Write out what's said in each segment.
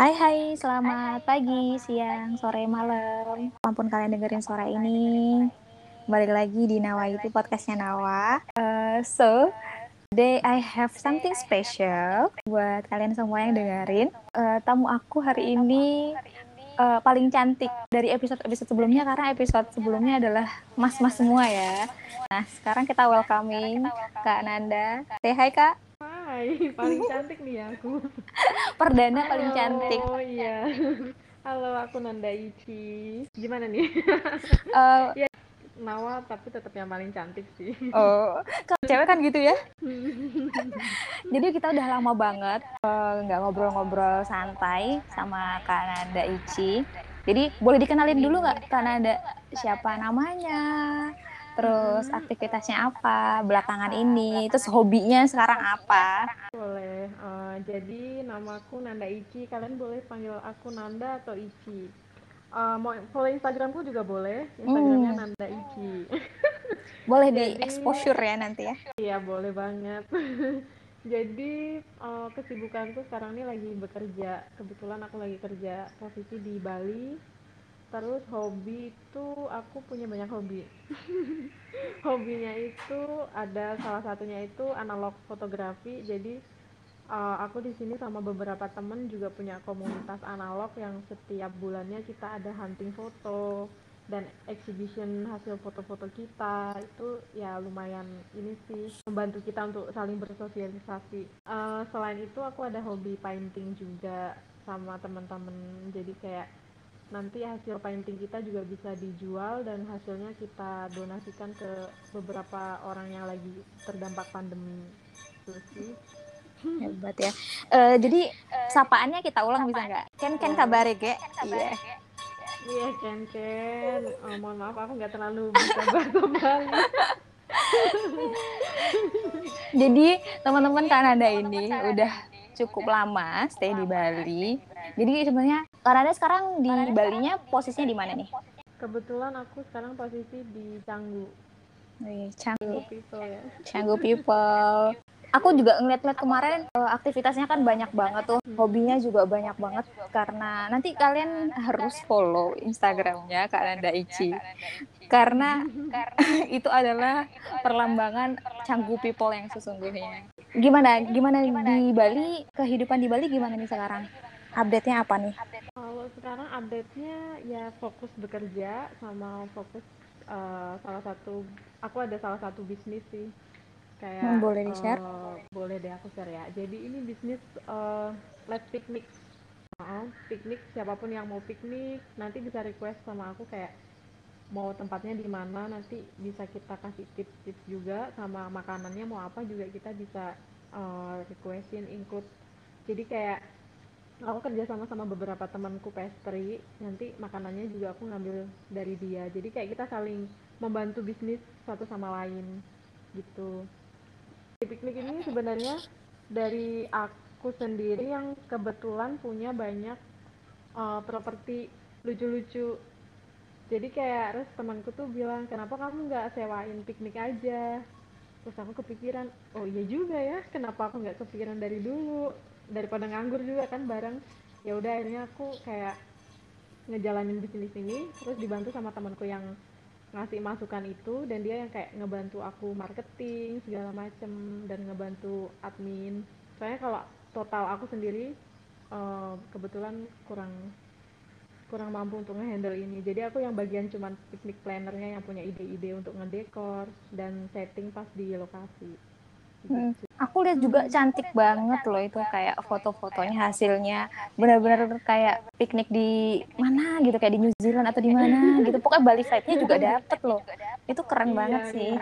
Hai hai, selamat pagi, siang, sore, malam. Ampun kalian dengerin suara ini. Balik lagi di Nawa itu podcastnya Nawa. Uh, so, today I have something special buat kalian semua yang dengerin. Uh, tamu aku hari ini uh, paling cantik dari episode-episode sebelumnya karena episode sebelumnya adalah mas-mas semua ya. Nah, sekarang kita welcoming Kak Nanda. Say hi Kak. Hai, paling cantik nih aku. Perdana paling cantik. Oh iya. Halo, aku Nanda Ici. Gimana nih? Uh, ya, Nawa tapi tetap yang paling cantik sih. Oh, kalau cewek kan gitu ya. Jadi kita udah lama banget nggak uh, ngobrol-ngobrol santai sama Kak Nanda Ici. Jadi boleh dikenalin dulu nggak Kak Nanda siapa namanya? Terus aktivitasnya apa belakangan ini, terus hobinya sekarang apa? Boleh. Uh, jadi namaku Nanda Ici. Kalian boleh panggil aku Nanda atau Ici. Uh, mau follow Instagramku juga boleh. Instagramnya hmm. Nanda Ici. boleh di exposure ya nanti ya? Iya boleh banget. Jadi uh, kesibukanku sekarang ini lagi bekerja. Kebetulan aku lagi kerja posisi di Bali terus hobi itu aku punya banyak hobi. Hobinya itu ada salah satunya itu analog fotografi. Jadi uh, aku di sini sama beberapa temen juga punya komunitas analog yang setiap bulannya kita ada hunting foto dan exhibition hasil foto-foto kita. Itu ya lumayan ini sih membantu kita untuk saling bersosialisasi. Uh, selain itu aku ada hobi painting juga sama teman-teman jadi kayak nanti hasil painting kita juga bisa dijual dan hasilnya kita donasikan ke beberapa orang yang lagi terdampak pandemi. Itu sih hebat ya. Uh, jadi sapaannya kita ulang bisa nggak? Ken ken kabare ge? Iya. iya ken ken. Oh, mohon maaf aku nggak terlalu bisa bahasa Bali jadi teman-teman Kanada ini udah cukup lama stay di Bali. Jadi sebenarnya Kanada sekarang di Balinya posisinya di mana nih? Kebetulan aku sekarang posisi di Canggu. Wih, Canggu. People ya. Canggu people. Aku juga ngeliat-ngeliat kemarin uh, aktivitasnya kan banyak banget tuh, hobinya juga banyak banget. Karena nanti kalian harus follow Instagramnya Kak Nanda Ici karena itu adalah perlambangan Canggu people yang sesungguhnya. Gimana? Gimana di Bali? Kehidupan di Bali gimana nih sekarang update-nya apa nih? Kalau sekarang update-nya ya fokus bekerja sama fokus uh, salah satu aku ada salah satu bisnis sih. Kayak hmm, boleh di share uh, boleh deh aku share ya. Jadi ini bisnis uh, let's picnic. Uh, piknik siapa pun yang mau piknik nanti bisa request sama aku kayak mau tempatnya di mana nanti bisa kita kasih tips-tips juga sama makanannya mau apa juga kita bisa uh, requestin include jadi kayak aku kerja sama sama beberapa temanku pastry nanti makanannya juga aku ngambil dari dia. Jadi kayak kita saling membantu bisnis satu sama lain gitu. Di piknik ini sebenarnya dari aku sendiri yang kebetulan punya banyak uh, properti lucu-lucu. Jadi kayak terus temanku tuh bilang kenapa kamu nggak sewain piknik aja? Terus aku kepikiran oh iya juga ya kenapa aku nggak kepikiran dari dulu daripada nganggur juga kan bareng. Ya udah akhirnya aku kayak ngejalanin bisnis ini terus dibantu sama temanku yang ngasih masukan itu dan dia yang kayak ngebantu aku marketing segala macem dan ngebantu admin. Soalnya kalau total aku sendiri uh, kebetulan kurang kurang mampu untuk ngehandle ini. Jadi aku yang bagian cuman piknik plannernya yang punya ide-ide untuk ngedekor dan setting pas di lokasi Hmm. Aku lihat juga cantik banget loh itu kayak foto-fotonya hasilnya benar-benar kayak piknik di mana gitu kayak di New Zealand atau di mana gitu. Pokoknya Bali vibe-nya juga dapet loh. Itu keren iya, banget sih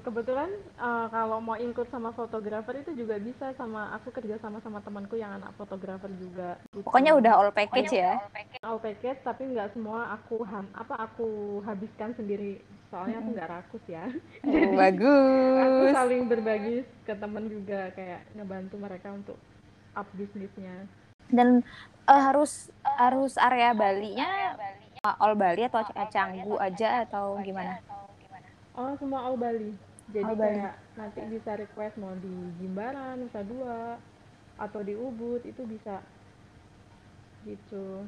kebetulan uh, kalau mau ikut sama fotografer itu juga bisa sama aku kerja sama sama temanku yang anak fotografer juga. Gitu. pokoknya udah all package ya? all package. Tapi nggak semua aku ham apa aku habiskan sendiri. Soalnya aku nggak rakus ya. Oh, jadi bagus. aku saling berbagi ke temen juga kayak ngebantu mereka untuk up bisnisnya dan uh, harus harus area Bali-nya all Bali atau Canggu aja atau gimana oh semua all Bali. Jadi all kayak Bali. nanti bisa request mau di Jimbaran Nusa Dua atau di Ubud itu bisa. Gitu.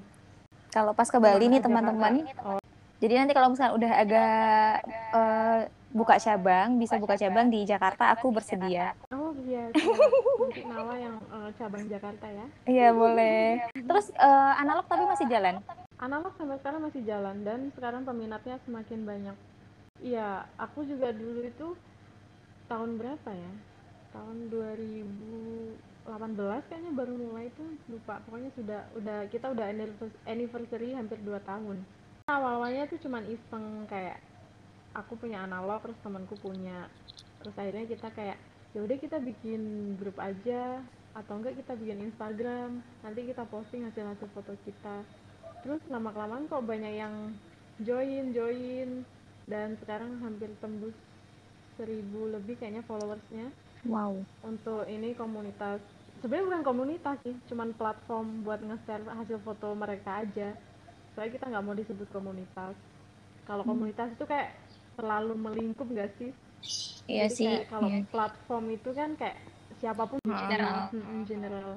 Kalau pas ke Bali nih teman-teman, oh. Jadi nanti kalau misalnya udah agak eh, buka cabang, bisa buka cabang. di Jakarta, aku bersedia. oh iya. Nanti Nawa yang eh, cabang Jakarta ya. Iya boleh. Terus eh, analog tapi masih jalan. analog sampai sekarang masih jalan dan sekarang peminatnya semakin banyak iya aku juga dulu itu tahun berapa ya? Tahun 2018 kayaknya baru mulai itu lupa. Pokoknya sudah udah kita udah annivers- anniversary hampir 2 tahun. Awal-awalnya tuh cuman iseng kayak aku punya analog terus temanku punya. Terus akhirnya kita kayak ya udah kita bikin grup aja atau enggak kita bikin Instagram nanti kita posting hasil-hasil foto kita. Terus lama kelamaan kok banyak yang join join dan sekarang hampir tembus seribu lebih kayaknya followersnya Wow. untuk ini komunitas sebenarnya bukan komunitas sih cuman platform buat nge-share hasil foto mereka aja soalnya kita nggak mau disebut komunitas kalau komunitas itu kayak terlalu melingkup nggak sih Iya Jadi sih. kalau Iya. platform itu kan kayak siapa pun bisa. General. Mm-mm, general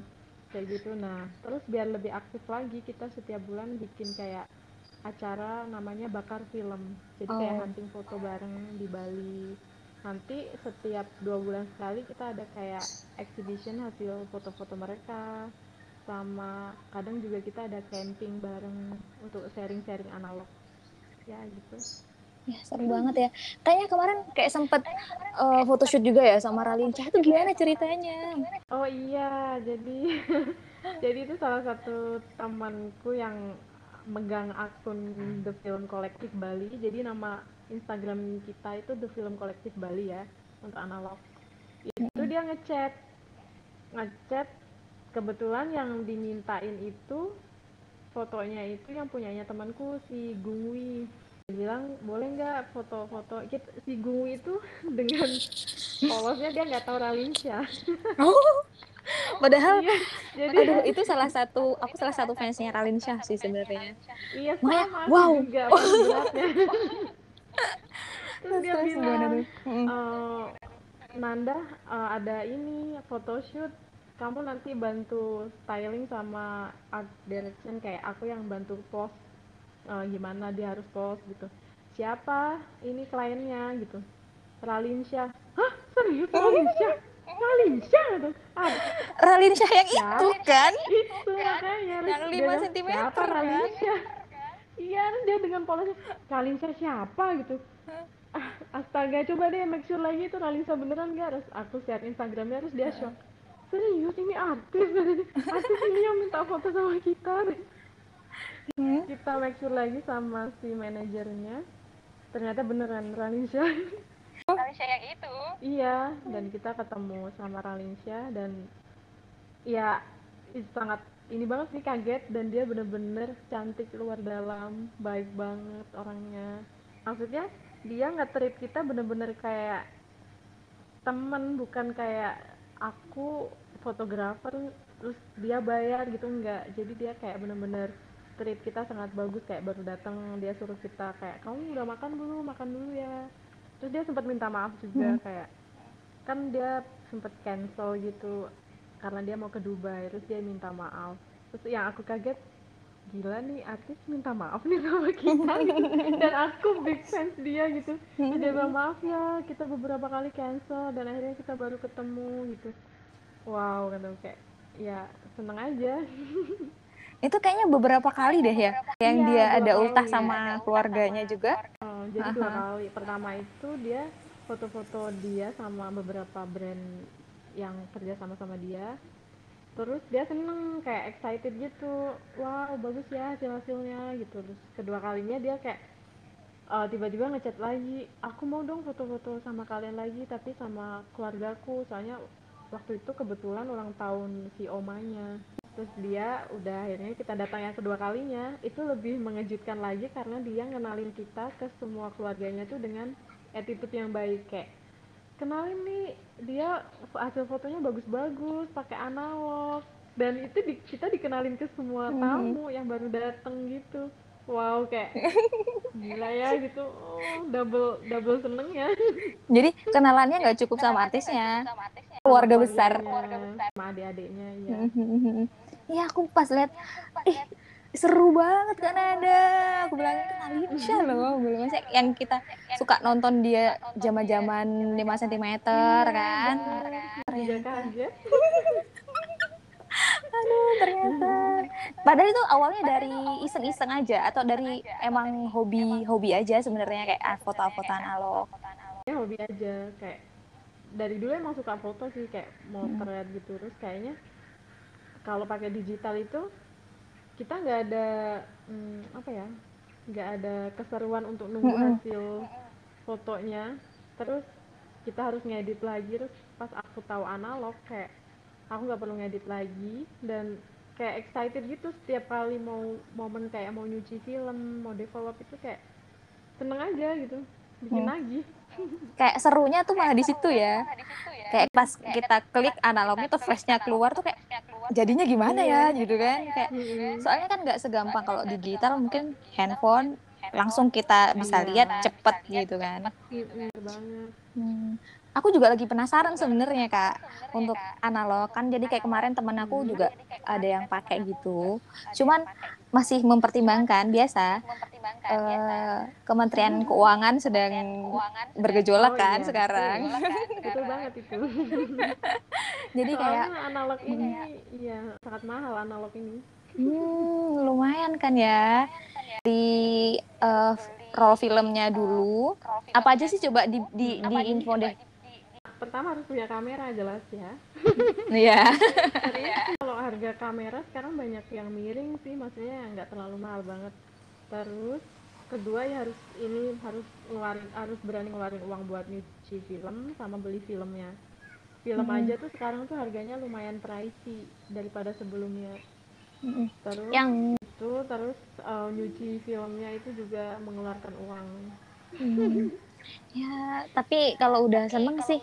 kayak gitu nah terus biar lebih aktif lagi kita setiap bulan bikin kayak acara namanya bakar film jadi kayak Oh. hunting foto bareng di Bali nanti setiap dua bulan sekali kita ada kayak exhibition hasil foto-foto mereka sama kadang juga kita ada camping bareng untuk sharing-sharing analog ya gitu Ya, seru banget ya. Kayaknya kemarin kayak sempet eh, photoshoot juga ya sama Ralinca. Itu gimana ceritanya? Oh iya, jadi jadi itu salah satu temanku yang megang akun The Film Collective Bali. Jadi nama Instagram kita itu The Film Collective Bali ya untuk analog. Itu dia ngechat, ngechat. Kebetulan yang dimintain itu fotonya itu yang punyanya temanku si Gungwi. Dia bilang boleh nggak foto-foto si Gungwi itu dengan polosnya dia nggak tahu Ralinsyah. Oh. Padahal Iya, jadi aduh itu salah satu aku salah satu fansnya Ralin Shah sih sebenarnya. iya aku wow. juga. Terus dia Terus bilang. "Eh, Nanda eh, ada ini photoshoot, kamu nanti bantu styling sama art direction kayak aku yang bantu post eh, gimana dia harus post gitu. Siapa ini kliennya gitu? Ralinsyah. Hah serius Ralinsyah? Ralinsyah tuh. Ah, Ralin Shah yang Ya. itu kan? itu makanya Yang lima sentimeter, siapa kan? Ralinsyah iya dia dengan polosnya Ralinsyah siapa gitu ah, astaga coba deh make sure lagi itu Ralinsyah beneran gak terus aku share Instagramnya terus dia shock serius ini artis artis ini yang minta foto sama kita Hmm. kita make sure lagi sama si manajernya ternyata beneran Ralinsyah Malaysia yang itu Iya, dan kita ketemu sama Ralinsyah dan ya itu sangat ini banget sih kaget dan dia bener-bener cantik luar dalam, baik banget orangnya. Maksudnya dia nge-treat kita bener-bener kayak temen bukan kayak aku fotografer terus dia bayar gitu enggak. Jadi dia kayak bener-bener treat kita sangat bagus kayak baru datang dia suruh kita kayak kamu udah makan dulu makan dulu ya terus dia sempat minta maaf juga kayak kan dia sempat cancel gitu karena dia mau ke Dubai terus dia minta maaf. Terus yang aku kaget gila nih artis minta maaf nih sama kita gitu. dan aku big fans dia gitu. Terus dia bilang maaf ya kita beberapa kali cancel dan akhirnya kita baru ketemu gitu. Wow kan kayak ya seneng aja. Itu kayaknya beberapa kali deh ya yang Iya, dia dua ada ultah sama keluarganya juga. Jadi dua kali. Pertama itu dia foto-foto dia sama beberapa brand yang kerja sama sama dia. Terus dia seneng kayak excited gitu. Wow, bagus ya hasil-hasilnya gitu. Terus kedua kalinya dia kayak eh, tiba-tiba ngechat lagi, aku mau dong foto-foto sama kalian lagi tapi sama keluargaku. Soalnya waktu itu kebetulan ulang tahun si omanya. Terus dia udah akhirnya kita datang yang kedua kalinya. Itu lebih mengejutkan lagi karena dia ngenalin kita ke semua keluarganya tuh dengan attitude yang baik. Kayak kenalin nih dia hasil fotonya bagus-bagus pakai analog. Dan itu di- kita dikenalin ke semua tamu yang baru dateng gitu. Wow kayak gila ya gitu. Oh, double double seneng ya. Jadi kenalannya nggak cukup sama artisnya, sama artisnya keluarga besar. Keluarganya, sama adik-adiknya ya. Iya aku pas lihat, ih seru banget kan ada. Aku bilang itu Alinsya loh, belum masa yang kita suka nonton dia zaman-zaman 5 cm kan. Juga kaget. Aduh ternyata. Padahal itu awalnya dari iseng-iseng aja atau dari emang hobi hobi aja sebenarnya kayak ah, foto-foto analog. Ya hobi aja kayak dari dulu emang suka foto sih kayak motret gitu. Terus kayaknya kalau pakai digital itu kita nggak ada hmm, apa ya nggak ada keseruan untuk nunggu Mm-mm. hasil fotonya. Terus kita harus ngedit lagi. Terus pas aku tahu analog kayak aku nggak perlu ngedit lagi. Dan kayak excited gitu setiap kali mau momen kayak mau nyuci film mau develop itu kayak seneng aja gitu bikin Hmm. lagi Kayak serunya tuh malah di situ ya. Kayak pas kita klik analognya tuh flashnya keluar tuh kayak jadinya gimana ya gitu kan. Kayak Mm-mm. soalnya kan nggak segampang kalau di digital mungkin handphone langsung kita bisa Iya. lihat cepet gitu kan. Banget Hmm. Aku juga lagi penasaran sebenarnya kak untuk analog kan jadi kayak kemarin temen aku juga ada yang pakai gitu. Cuman masih mempertimbangkan biasa. Eh, Kementerian Keuangan sedang bergejolak Oh, kan iya, sekarang. betul banget itu. Jadi kayak Soalnya analog ini iya sangat mahal analog ini. Hmm, lumayan kan ya. Di eh, roll filmnya dulu. Apa aja sih coba di di, di info deh. Pertama harus punya kamera jelas ya Iya. terus kalau harga kamera sekarang banyak yang miring sih maksudnya nggak terlalu mahal banget terus kedua ya harus ini harus ngeluarin harus berani ngeluarin uang buat nyuci film sama beli filmnya film Hmm. aja tuh sekarang tuh harganya lumayan pricey daripada sebelumnya Mm-mm. terus Yang itu terus eh, nyuci filmnya itu juga mengeluarkan uang Hmm. Ya, tapi kalau udah seneng sih,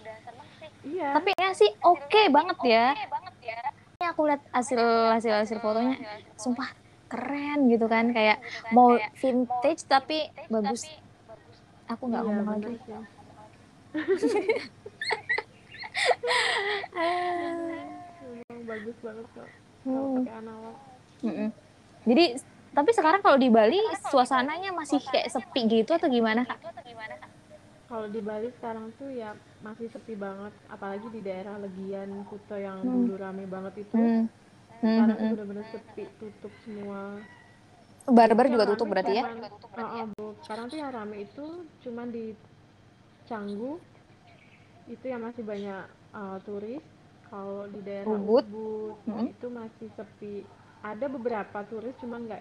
iya tapi ya sih oke banget ya. Ini aku lihat hasil hasil hasil fotonya, sumpah keren gitu kan, kayak mau vintage tapi bagus. Aku nggak Iya, ngomong lagi. bagus banget kok kalau Hmm. pakai analog. Jadi, tapi sekarang kalau di Bali suasananya masih kayak sepi gitu atau gimana kak? Kalau di Bali sekarang tuh ya masih sepi banget apalagi di daerah Legian Kuta yang Hmm. dulu rame banget itu Hmm. sekarang tuh Hmm. bener-bener sepi tutup semua Barber Itu juga tutup berarti ya? cuman- Oh, oh, sekarang tuh yang rame itu cuman di Canggu itu yang masih banyak uh, turis kalau di daerah Ubud. Ubud Mm-mm. itu masih sepi ada beberapa turis cuma nggak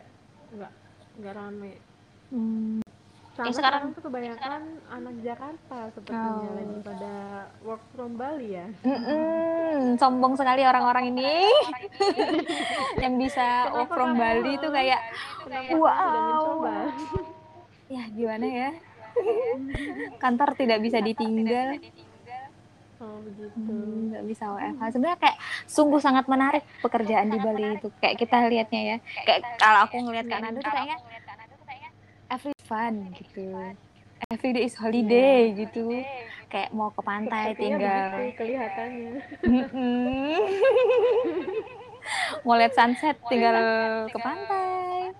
nggak nggak rame Hmm. Sama sekarang- sekarang tuh kebanyakan anak Jakarta sepertinya Oh. lagi pada work from Bali ya. Mm-mm, sombong sekali orang-orang ini. Yang bisa work Kenapa from kamu- Bali itu kayak kenapa Wow. tidak ya gimana ya? Kantor tidak bisa ditinggal. oh begitu. Hmm, nggak bisa WFH sebenarnya kayak sungguh sangat menarik pekerjaan di Bali itu. Kayak kita lihatnya ya. Kayak kalau aku ngelihat Kak Nando tuh kayaknya fun gitu. Every day is holiday gitu. kayak mau ke pantai Sepertinya tinggal. begitu kelihatannya. Mau lihat sunset tinggal ke pantai.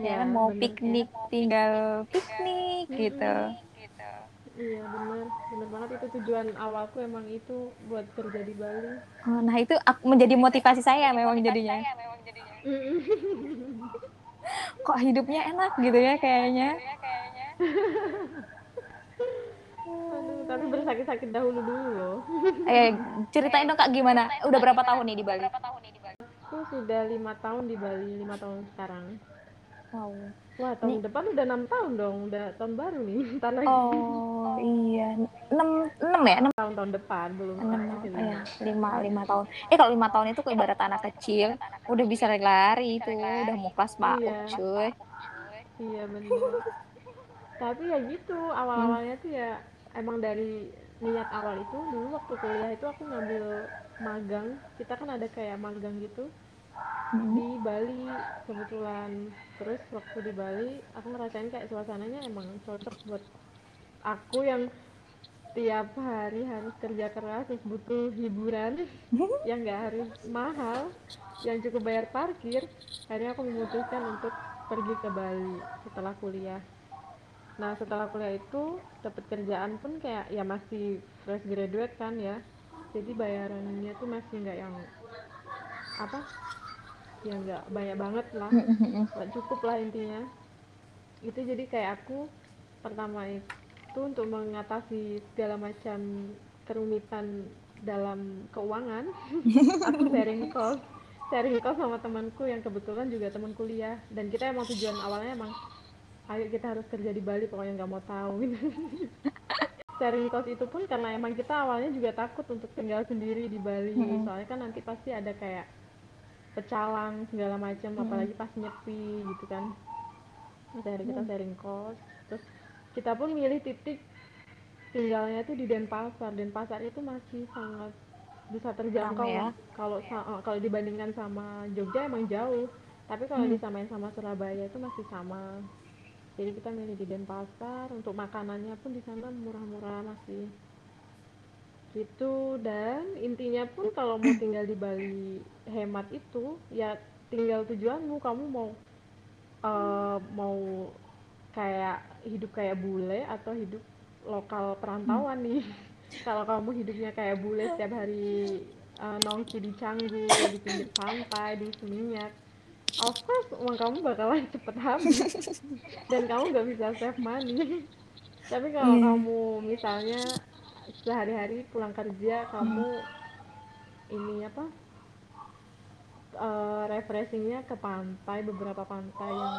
ya kan mau bener. piknik tinggal piknik gitu. Iya benar, benar banget itu tujuan awalku emang itu buat kerja di Bali. Oh, nah itu menjadi motivasi saya memang jadinya kok hidupnya enak gitu ya kayaknya. Aduh, tapi bersakit-sakit dahulu dulu loh. eh ceritain dong kak gimana? Udah berapa tahun nih di Bali? Aku sudah lima tahun di Bali, lima tahun sekarang. wow Wah tahun depan udah enam tahun dong, udah tahun baru nih. Ntar lagi oh iya enam enam ya enam tahun-tahun depan belum enam masih oh, ya lima. lima tahun eh kalau lima tahun itu kayak ibarat anak kecil udah bisa lari-lari itu udah mau kelas PAUD Iya. cuy Iya benar. Tapi ya gitu, awal-awalnya tuh ya emang dari niat awal itu dulu waktu kuliah itu aku ngambil magang. Kita kan ada kayak magang gitu. Mm. di Bali kebetulan. Terus waktu di Bali aku ngerasain kayak suasananya emang cocok buat aku yang tiap hari harus kerja keras terus butuh hiburan yang nggak harus mahal yang cukup bayar parkir. Akhirnya aku memutuskan untuk pergi ke Bali setelah kuliah. Nah setelah kuliah itu dapat kerjaan pun kayak ya masih fresh graduate kan ya. Jadi bayarannya tuh masih nggak yang apa ya nggak banyak banget lah. Nggak cukup lah intinya. Itu jadi kayak aku pertama itu untuk mengatasi segala macam kerumitan dalam keuangan. Aku sharing kos sharing kos sama temanku yang kebetulan juga teman kuliah. Dan kita emang tujuan awalnya emang ayo kita harus kerja di Bali pokoknya nggak mau tahu. Sharing kos itu pun karena emang kita awalnya juga takut untuk tinggal sendiri di Bali. Soalnya kan nanti pasti ada kayak pecalang segala macam apalagi pas nyepi gitu kan. Terus akhirnya kita sharing kos terus kita pun milih titik tinggalnya itu di Denpasar. Denpasar itu masih sangat bisa terjangkau ya. kalau eh, kalau dibandingkan sama Jogja emang jauh tapi kalau disamain sama Surabaya itu masih sama. Jadi kita milih di Denpasar untuk makanannya pun di sana murah-murah masih gitu dan intinya pun kalau mau tinggal di Bali hemat itu ya tinggal tujuanmu kamu mau eh, mau kayak hidup kayak bule atau hidup lokal perantauan nih. Kalau kamu hidupnya kayak bule setiap hari eh, nongki di Canggu di pinggir pantai di Seminyak of course uang kamu bakalan cepet habis. Dan kamu nggak bisa save money. Tapi kalau kamu misalnya sehari-hari pulang kerja kamu ini apa eh, refreshingnya ke pantai beberapa pantai yang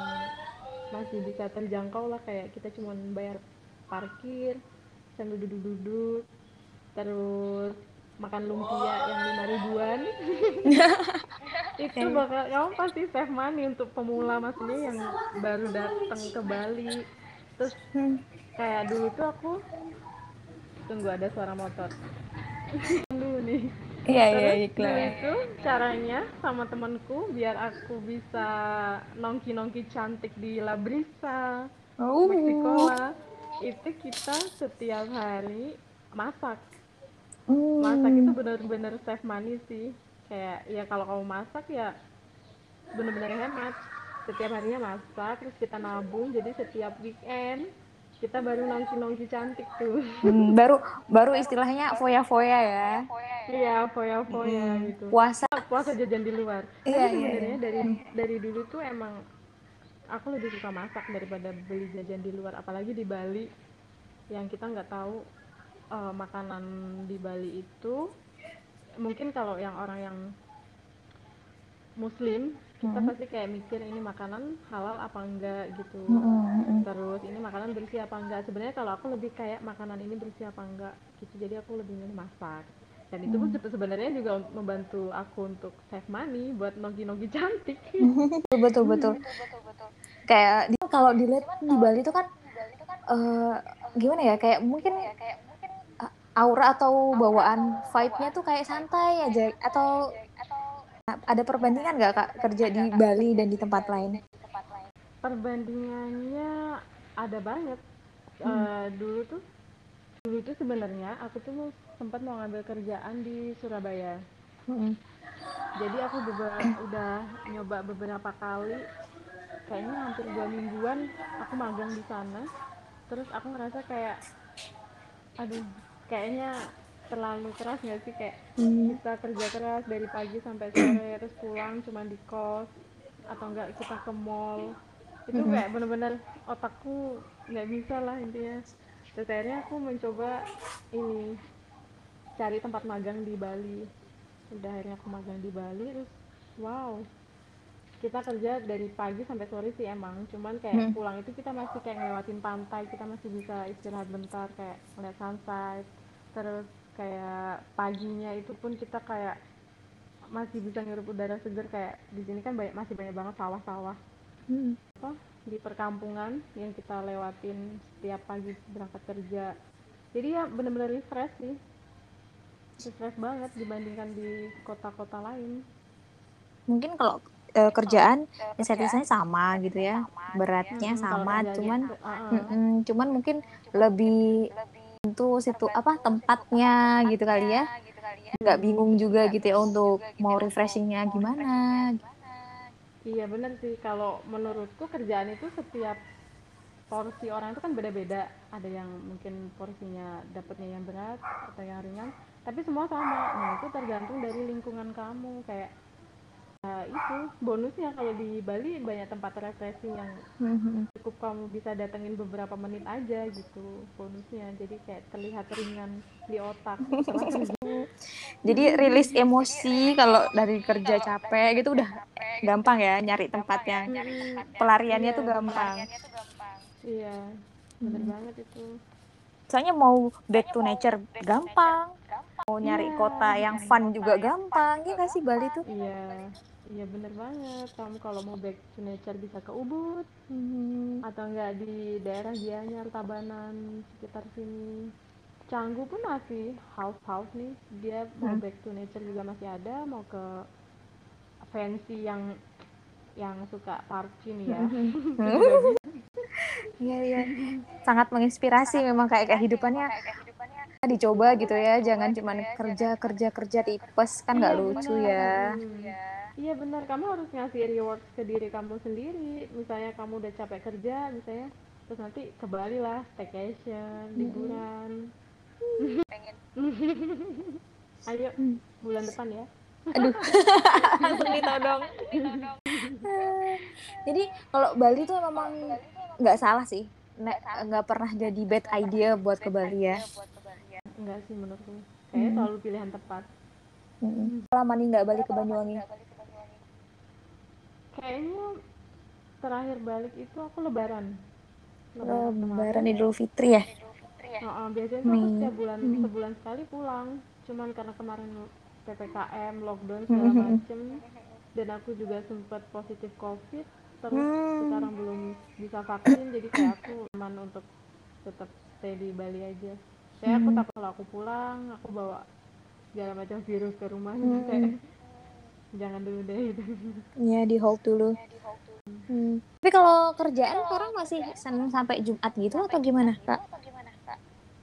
masih bisa terjangkau lah kayak kita cuma bayar parkir sambil duduk-duduk terus makan lumpia yang lima ribuan. Itu bakal kamu pasti save money untuk pemula maksudnya yang baru datang ke Bali. Terus kayak dulu tuh aku tunggu ada suara motor dulu nih Iya iya iklan. itu caranya sama temanku biar aku bisa nongki-nongki cantik di Labrisa, Oh. Meksikola, itu kita setiap hari masak. Hmm. Masak itu bener-bener save money sih. Kayak ya kalau kamu masak ya bener-bener hemat. Setiap harinya masak, terus kita nabung, jadi setiap weekend kita baru nongki-nongki cantik tuh. Hmm, baru baru istilahnya foya-foya ya. Iya, foya-foya gitu. Puasa. puasa jajan di luar. Iya, Tapi iya, sebenarnya dari dari dulu tuh emang aku lebih suka masak daripada beli jajan di luar, apalagi di Bali yang kita nggak tahu eh, makanan di Bali itu mungkin kalau yang orang yang Muslim kita pasti kayak mikir ini makanan halal apa enggak gitu. Terus ini makanan bersih apa enggak? Sebenarnya kalau aku lebih kayak makanan ini bersih apa enggak gitu. Jadi aku lebih milih masak. Dan itu pun se- sebenarnya juga membantu aku untuk save money buat nogi-nogi cantik. Betul betul betul. Kayak di- kalau dilihat di Bali itu kan eh, gimana ya? Kayak mungkin eh, aura atau bawaan vibe-nya tuh kayak santai aja atau ada perbandingan nggak kak kerja di Bali dan di tempat lain? Perbandingannya ada banget. Eh, dulu tuh dulu tuh sebenarnya aku tuh sempat mau ngambil kerjaan di Surabaya. Mm-mm. Jadi aku beberapa, udah nyoba beberapa kali, kayaknya hampir dua mingguan aku magang di sana. Terus aku ngerasa kayak, aduh, kayaknya terlalu keras nggak sih? Kayak kita kerja keras dari pagi sampai sore terus pulang cuma di kos atau enggak kita ke mall. Itu kayak bener-bener otakku nggak bisa lah intinya. Terus akhirnya aku mencoba ini cari tempat magang di Bali. Udah akhirnya aku magang di Bali terus wow. Kita kerja dari pagi sampai sore sih emang. Cuman kayak pulang itu kita masih kayak ngelewatin pantai kita masih bisa istirahat bentar kayak ngeliat sunset. Terus kayak paginya itu pun kita kayak masih bisa ngirup udara segar kayak di sini kan banyak, masih banyak banget sawah-sawah. Mm. apa? Di perkampungan yang kita lewatin setiap pagi berangkat kerja. Jadi ya bener-bener refresh sih. Refresh banget dibandingkan di kota-kota lain. Mungkin kalau eh, kerjaan insentifnya sama gitu ya, beratnya Hmm, kalau sama, cuman uh-uh. mm-mm, cuman mungkin lebih Tentu situ apa tempatnya gitu kali ya. Nggak bingung juga gitu ya untuk mau refreshingnya gimana. Iya bener sih, kalau menurutku kerjaan itu setiap porsi orang itu kan beda-beda. Ada yang mungkin porsinya dapatnya yang berat atau yang ringan, tapi semua sama. Nah itu tergantung dari lingkungan kamu. Kayak Nah, itu bonusnya kalau di Bali banyak tempat refreshing yang Mhm. cukup kamu bisa datengin beberapa menit aja gitu bonusnya jadi kayak terlihat ringan di otak. Jadi rilis emosi kalau dari kerja capek gitu udah gampang ya nyari tempat yang Mm-mm. pelariannya Iya. tuh gampang. iya bener Hmm. banget itu Soalnya mau back to nature gampang. Mau nyari Iya. kota yang fun juga gampang. Iya nggak sih Bali tuh? iya iya bener banget kamu kalau mau back to nature bisa ke Ubud Hmm. atau enggak di daerah Gianyar Tabanan sekitar sini Canggu pun masih half half nih dia mau Hmm. back to nature juga masih ada mau ke fancy yang yang suka party nih ya Iya iya. Sangat menginspirasi memang kayak kehidupannya dicoba gitu ya. Jangan cuma kerja kerja kerja tipes kan nggak Iya, lucu ya. Hmm. Iya benar, kamu harus ngasih reward ke diri kamu sendiri. Misalnya kamu udah capek kerja, misalnya, terus nanti ke Bali lah, staycation, liburan. Ayo, bulan depan ya. Aduh. Langsung ditodong. Jadi kalau Bali tuh memang nggak salah sih. Nggak pernah jadi bad idea buat ke Bali ya. Enggak sih menurutku. Kayaknya Hmm. selalu pilihan tepat. Mm-mm. Lama nih nggak balik ke Banyuwangi. Kayaknya terakhir balik itu aku lebaran. kemarin. Lebaran Idul Fitri ya. Heeh, biasanya tuh aku setiap bulan Hmm. sebulan sekali pulang. Cuman karena kemarin PPKM, lockdown segala Hmm. macem dan aku juga sempat positif COVID terus Hmm. sekarang belum bisa vaksin jadi kayak aku aman untuk tetap stay di Bali aja. Saya aku Hmm. takut kalau aku pulang aku bawa segala macam virus ke rumah Hmm. kayak jangan dulu deh gitu. Iya di hold dulu. Hmm. Tapi kalau kerjaan sekarang masih Senin sampai Jumat gitu atau gimana kak?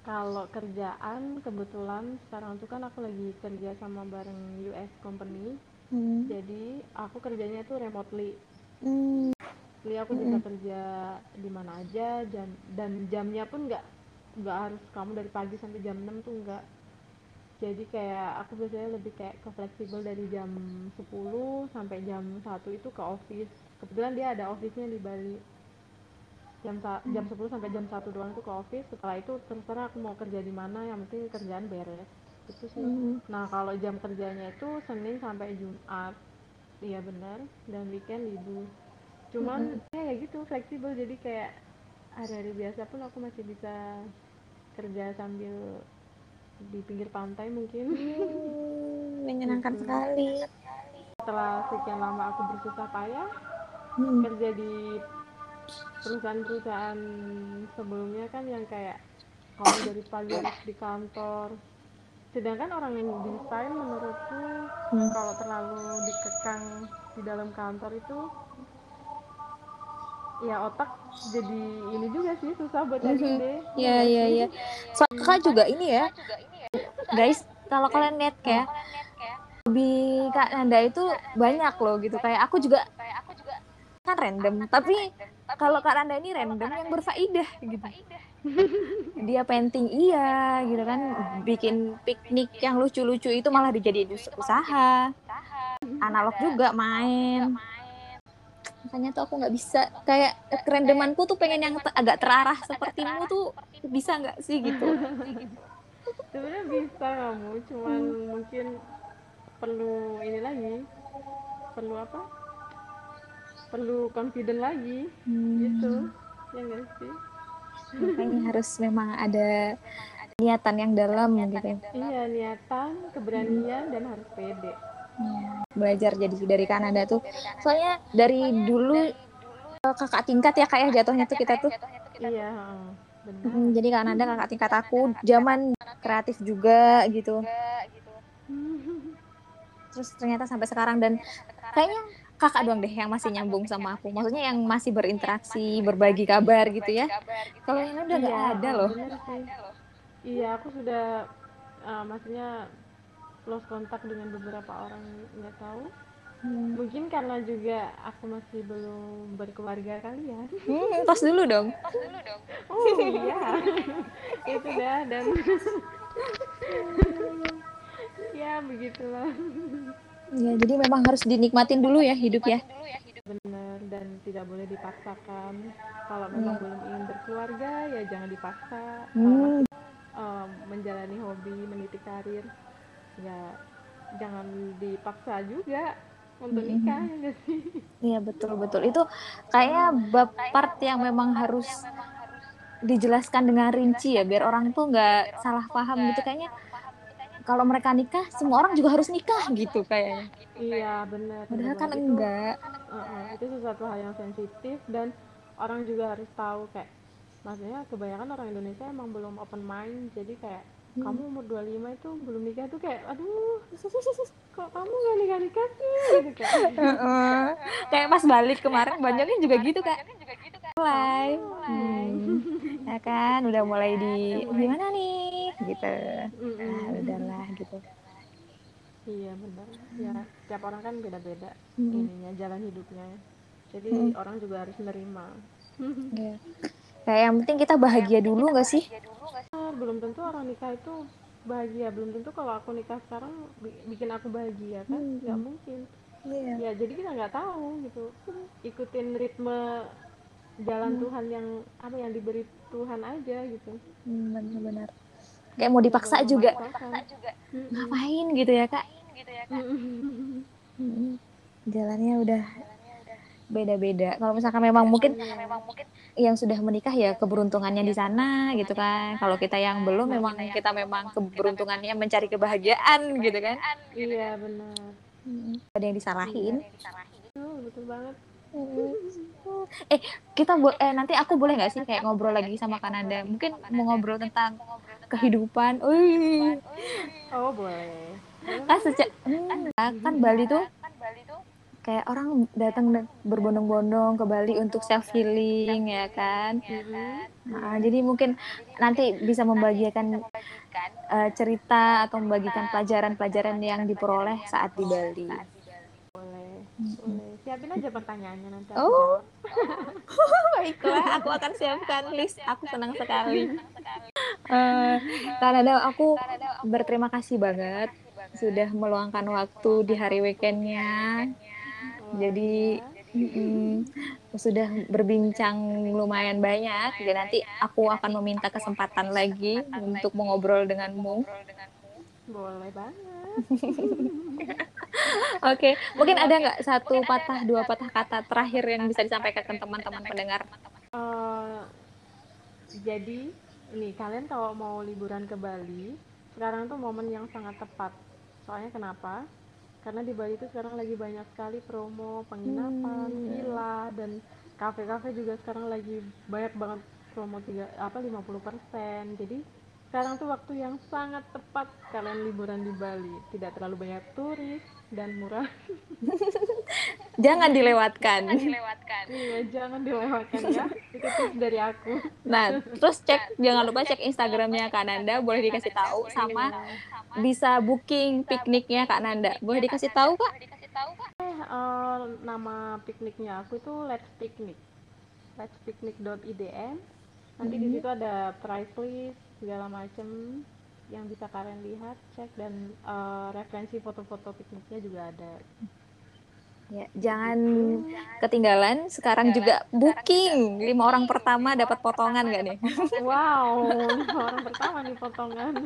Kalau kerjaan kebetulan sekarang tuh kan aku lagi kerja sama bareng US company Hmm. jadi aku kerjanya tuh remotely Hmm. Jadi aku bisa kerja di mana aja jam dan jamnya pun nggak nggak harus kamu dari pagi sampai jam 6 tuh nggak jadi kayak aku biasanya lebih kayak ke fleksibel dari jam 10 sampai jam 1 itu ke office. Kebetulan dia ada office-nya di Bali. Jam sa- jam 10 sampai jam 1 doang itu ke office. Setelah itu terserah aku mau kerja di mana yang penting kerjaan beres. Itu sih. Hmm. nah kalau jam kerjanya itu Senin sampai Jumat. Iya benar dan weekend libur. Cuman ya kayak gitu fleksibel. Jadi kayak hari-hari biasa pun aku masih bisa kerja sambil di pinggir pantai mungkin Hmm, menyenangkan sekali. setelah sekian lama aku bersusah payah Hmm. kerja di perusahaan-perusahaan sebelumnya kan yang kayak kamu dari pagi harus di kantor sedangkan orang yang desain menurutku Hmm. kalau terlalu dikekang di dalam kantor itu ya otak jadi ini juga sih susah buat cari Mhm. ide Iya iya iya. Kakak juga ini ya, guys. Kalau kalian lihat kayak di Kak Nanda itu banyak loh gitu. Kayak aku juga kan random, tapi kalau Kak Nanda ini random yang berfaedah gitu. Dia painting iya gitu kan, bikin piknik yang lucu-lucu itu malah dijadiin us- usaha. Analog juga main. Makanya tuh aku nggak bisa kayak kerendemanku tuh pengen yang agak terarah sepertimu tuh bisa nggak sih gitu. sebenarnya bisa kamu cuman mungkin perlu ini lagi. Perlu apa? Perlu confident lagi. Hmm. gitu. Ya enggak sih? Makanya harus memang ada niatan yang dalam gitu iya niatan keberanian dan harus pede. Ya, belajar jadi dari Kanada tuh. Soalnya dari dulu eh, kakak tingkat ya kayak jatuhnya tuh kita tuh. iya heeh. benar. Mm, jadi Kanada kakak tingkat aku zaman kreatif juga gitu. terus ternyata sampai sekarang dan kayaknya kakak doang deh yang masih nyambung sama aku. maksudnya yang masih berinteraksi berbagi kabar gitu ya. kalau yang udah nggak Iya, ada loh. iya aku sudah uh, maksudnya lost kontak dengan beberapa orang nggak tahu hmm. mungkin karena juga aku masih belum berkeluarga kali ya hmm, tos dulu dong. Tos dulu dong. Oh iya. Itu dah dan ya begitulah. Ya jadi memang harus dinikmatin dulu ya hidup ya. Benar dan tidak boleh dipaksakan. Kalau memang hmm. belum ingin berkeluarga ya jangan dipaksa. Hmm. um, menjalani hobi meniti karir ya jangan dipaksa juga untuk hmm. nikah iya betul betul. Itu kayaknya bab part yang memang harus dijelaskan dengan rinci ya biar orang tuh nggak salah paham gitu. Kayaknya kalau mereka nikah semua orang juga harus nikah gitu kayaknya. Iya benar padahal kan enggak. uh, uh, itu sesuatu hal yang sensitif dan orang juga harus tahu kayak maksudnya kebanyakan orang Indonesia emang belum open mind jadi kayak hmm. kamu umur 25 itu belum nikah tuh kayak aduh kok kamu gak nikah nikah sih? Gitu kayak. Kayak pas balik kemarin banyaknya juga gitu kak. Mulai. Hmm. ya kan udah mulai di gimana nih? Gitu. Nah, udahlah gitu. Iya benar. Ya tiap orang kan beda-beda hmm. ininya jalan hidupnya. Jadi hmm. orang juga harus menerima yeah. Kayak yang penting kita bahagia dulu nggak sih belum tentu orang nikah itu bahagia belum tentu kalau aku nikah sekarang bikin aku bahagia kan hmm. nggak hmm. mungkin yeah. ya jadi kita nggak tahu gitu ikutin ritme jalan hmm. Tuhan yang apa yang diberi Tuhan aja gitu hmm, benar-benar kayak mau dipaksa juga. Hmm. ngapain gitu ya kak gitu ya kak hmm. jalannya udah beda-beda. Kalau misalkan memang mungkin yang sudah menikah ya keberuntungannya di sana gitu kan. Kalau kita yang belum memang kita memang keberuntungannya mencari kebahagiaan gitu kan. Iya benar. Hmm. Ada yang disalahin. Oh, betul banget. Eh kita bo eh nanti aku boleh nggak sih kayak ngobrol lagi sama Kananda? Mungkin mau ngobrol tentang kehidupan. Uy. Oh boleh. Kan sejak hmm, kan Bali tuh kayak orang datang berbondong-bondong ke Bali untuk self healing ya kan. Nah, jadi mungkin nanti bisa membagikan uh, cerita atau membagikan pelajaran-pelajaran yang diperoleh saat di Bali. Boleh, boleh. Siapin aja pertanyaannya nanti. Oh, baiklah, aku akan siapkan list. Aku senang sekali. Uh, karena aku berterima kasih banget sudah meluangkan waktu di hari weekendnya jadi mm, sudah berbincang lumayan banyak dan nanti aku akan meminta kesempatan lagi untuk mengobrol denganmu boleh banget Oke, okay. mungkin ada nggak satu patah dua patah kata terakhir yang bisa disampaikan ke teman-teman pendengar? Uh, jadi, ini kalian kalau mau liburan ke Bali, sekarang tuh momen yang sangat tepat. Soalnya kenapa? Karena di Bali itu sekarang lagi banyak sekali promo penginapan hmm. villa dan kafe-kafe juga sekarang lagi banyak banget promo tiga apa 50% jadi sekarang tuh waktu yang sangat tepat kalian liburan di Bali tidak terlalu banyak turis dan murah. Jangan dilewatkan. Jangan dilewatkan. Iya jangan dilewatkan ya. Itu tips dari aku. Nah terus cek jangan lupa cek instagramnya Kak Nanda. Boleh dikasih tahu sama bisa booking pikniknya Kak Nanda. boleh dikasih tahu Kak? Eh uh, nama pikniknya aku itu Let's Picnic. Let's Picnic.idm nanti mm -hmm. di mm-hmm. situ ada price list segala macam yang bisa kalian lihat cek dan uh, referensi foto-foto pikniknya juga ada. Ya jangan ketinggalan. Sekarang juga booking. lima orang pertama dapat potongan gak nih? Wow lima orang pertama nih potongan.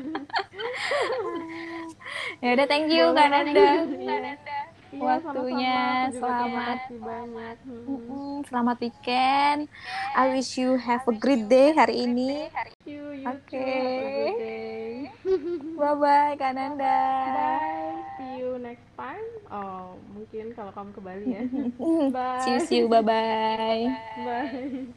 Ya udah thank you Kak Nanda Iya, waktunya. Selamat. banyak. Hmm. selamat weekend. I wish you have a great day hari ini. Oke. okay. bye bye Kananda bye. See you next time. Oh mungkin kalau kamu ke Bali ya. Bye see you, see you. Bye. Bye bye